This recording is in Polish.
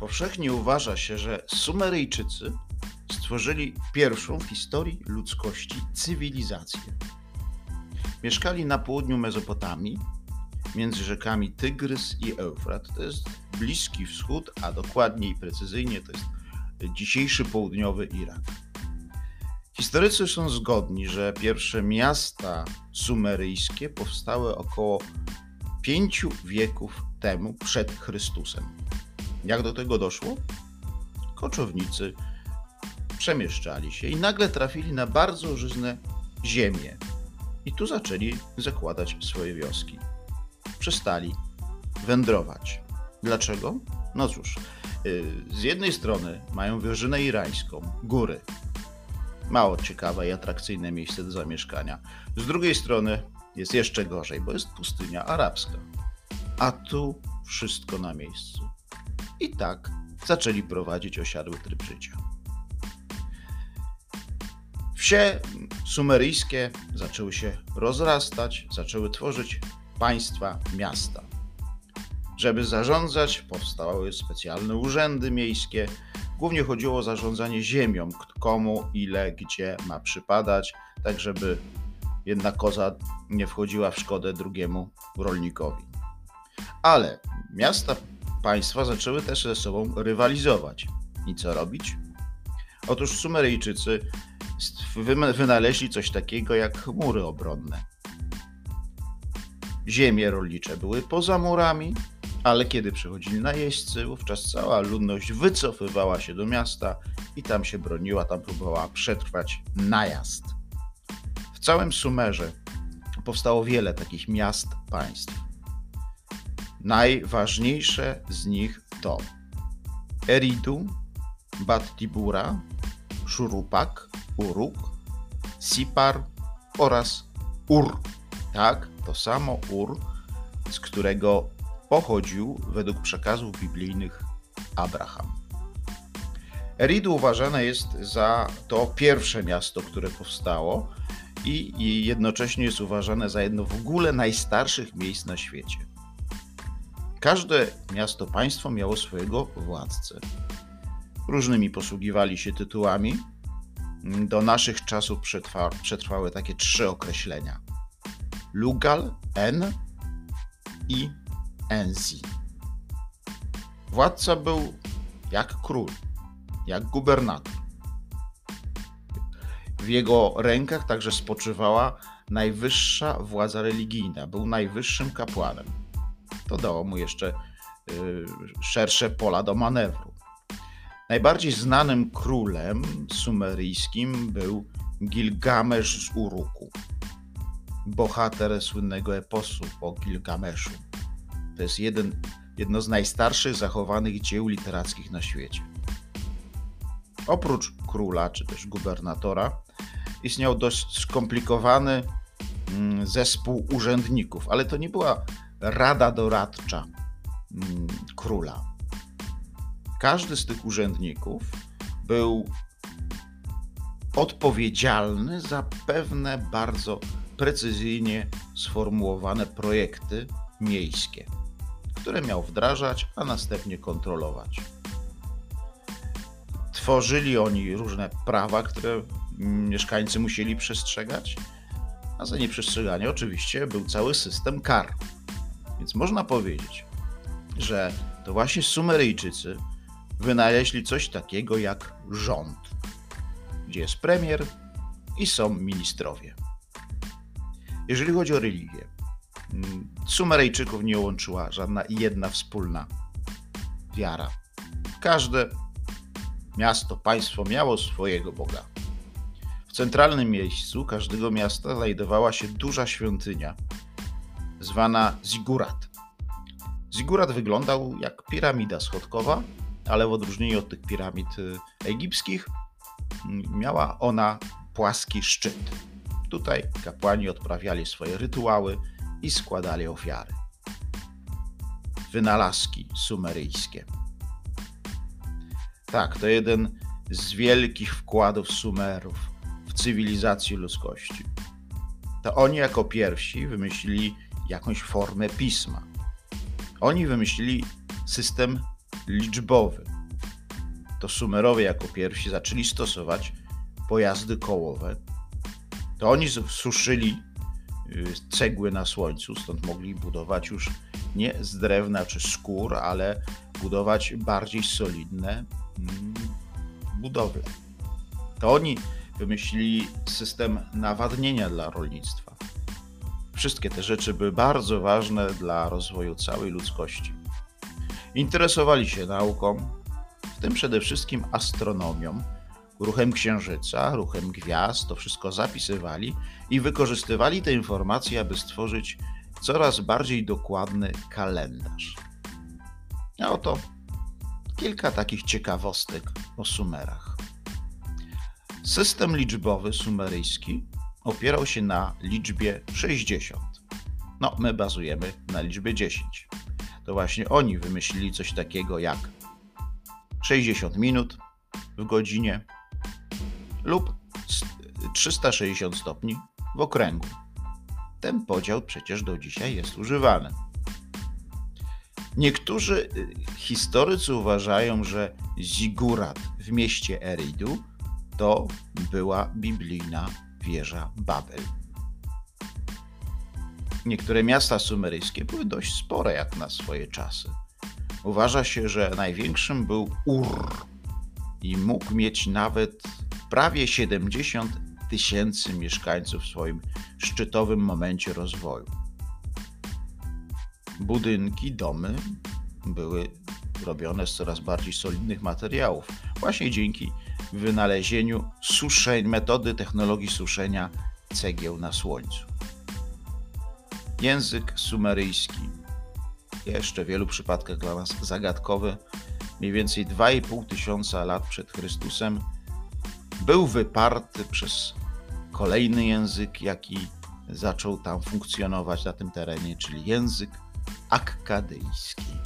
Powszechnie uważa się, że Sumeryjczycy stworzyli pierwszą w historii ludzkości cywilizację. Mieszkali na południu Mezopotamii, między rzekami Tygrys i Eufrat. To jest Bliski Wschód, a dokładniej precyzyjnie to jest dzisiejszy południowy Irak. Historycy są zgodni, że pierwsze miasta sumeryjskie powstały około pięciu wieków temu przed Chrystusem. Jak do tego doszło? Koczownicy przemieszczali się i nagle trafili na bardzo żyzne ziemie. I tu zaczęli zakładać swoje wioski. Przestali wędrować. Dlaczego? No cóż, y, z jednej strony mają wyżynę irańską, góry. Mało ciekawe i atrakcyjne miejsce do zamieszkania. Z drugiej strony jest jeszcze gorzej, bo jest pustynia arabska. A tu wszystko na miejscu. I tak zaczęli prowadzić osiadły tryb życia. Wsie sumeryjskie zaczęły się rozrastać, zaczęły tworzyć państwa, miasta. Żeby zarządzać, powstały specjalne urzędy miejskie. Głównie chodziło o zarządzanie ziemią, komu, ile, gdzie ma przypadać, tak żeby jedna koza nie wchodziła w szkodę drugiemu rolnikowi. Ale miasta państwa zaczęły też ze sobą rywalizować. I co robić? Otóż Sumeryjczycy wynaleźli coś takiego jak mury obronne. Ziemie rolnicze były poza murami, ale kiedy przychodzili najeźdźcy, wówczas cała ludność wycofywała się do miasta i tam się broniła, tam próbowała przetrwać najazd. W całym Sumerze powstało wiele takich miast, państw. Najważniejsze z nich to Eridu, Battibura, Szurupak, Uruk, Sipar oraz Ur. Tak, to samo Ur, z którego pochodził według przekazów biblijnych Abraham. Eridu uważane jest za to pierwsze miasto, które powstało i jednocześnie jest uważane za jedno w ogóle najstarszych miejsc na świecie. Każde miasto państwo miało swojego władcę. Różnymi posługiwali się tytułami. Do naszych czasów przetrwa, przetrwały takie trzy określenia: Lugal, En i Enzi. Władca był jak król, jak gubernator. W jego rękach także spoczywała najwyższa władza religijna, był najwyższym kapłanem. To dało mu jeszcze y, szersze pola do manewru. Najbardziej znanym królem sumeryjskim był Gilgamesz z Uruku, bohater słynnego eposu o Gilgameszu. To jest jeden, jedno z najstarszych zachowanych dzieł literackich na świecie. Oprócz króla czy też gubernatora istniał dość skomplikowany mm, zespół urzędników, ale to nie była rada doradcza mm, króla. Każdy z tych urzędników był odpowiedzialny za pewne bardzo precyzyjnie sformułowane projekty miejskie, które miał wdrażać, a następnie kontrolować. Tworzyli oni różne prawa, które mieszkańcy musieli przestrzegać, a za nieprzestrzeganie oczywiście był cały system kar. Więc można powiedzieć, że to właśnie Sumeryjczycy wynaleźli coś takiego jak rząd, gdzie jest premier i są ministrowie. Jeżeli chodzi o religię, mm, Sumeryjczyków nie łączyła żadna jedna wspólna wiara. Każde miasto, państwo miało swojego Boga. W centralnym miejscu każdego miasta znajdowała się duża świątynia, zwana Zigurat. Zigurat wyglądał jak piramida schodkowa, ale w odróżnieniu od tych piramid y, egipskich, miała ona płaski szczyt. Tutaj kapłani odprawiali swoje rytuały i składali ofiary. Wynalazki sumeryjskie. Tak, to jeden z wielkich wkładów Sumerów w cywilizację ludzkości. To oni jako pierwsi wymyślili jakąś formę pisma. Oni wymyślili system liczbowy. To Sumerowie jako pierwsi zaczęli stosować pojazdy kołowe. To oni suszyli y, cegły na słońcu, stąd mogli budować już nie z drewna czy skór, ale budować bardziej solidne mm, budowle. To oni wymyślili system nawadnienia dla rolnictwa. Wszystkie te rzeczy były bardzo ważne dla rozwoju całej ludzkości. Interesowali się nauką, w tym przede wszystkim astronomią, ruchem księżyca, ruchem gwiazd, to wszystko zapisywali i wykorzystywali te informacje, aby stworzyć coraz bardziej dokładny kalendarz. A oto kilka takich ciekawostek o Sumerach. System liczbowy sumeryjski opierał się na liczbie 60. No, my bazujemy na liczbie 10. To właśnie oni wymyślili coś takiego jak 60 minut w godzinie lub 360 stopni w okręgu. Ten podział przecież do dzisiaj jest używany. Niektórzy y, historycy uważają, że Zigurat w mieście Eridu to była biblijna wieża Babel. Niektóre miasta sumeryjskie były dość spore jak na swoje czasy. Uważa się, że największym był Ur i mógł mieć nawet prawie 70 tysięcy mieszkańców w swoim szczytowym momencie rozwoju. Budynki, domy były robione z coraz bardziej solidnych materiałów, właśnie dzięki wynalezieniu suszeń, metody technologii suszenia cegieł na słońcu. Język sumeryjski, jeszcze w wielu przypadkach dla nas zagadkowy, mniej więcej 2,5 tysiąca lat przed Chrystusem, był wyparty przez kolejny język, jaki zaczął tam funkcjonować na tym terenie, czyli język akkadyjski.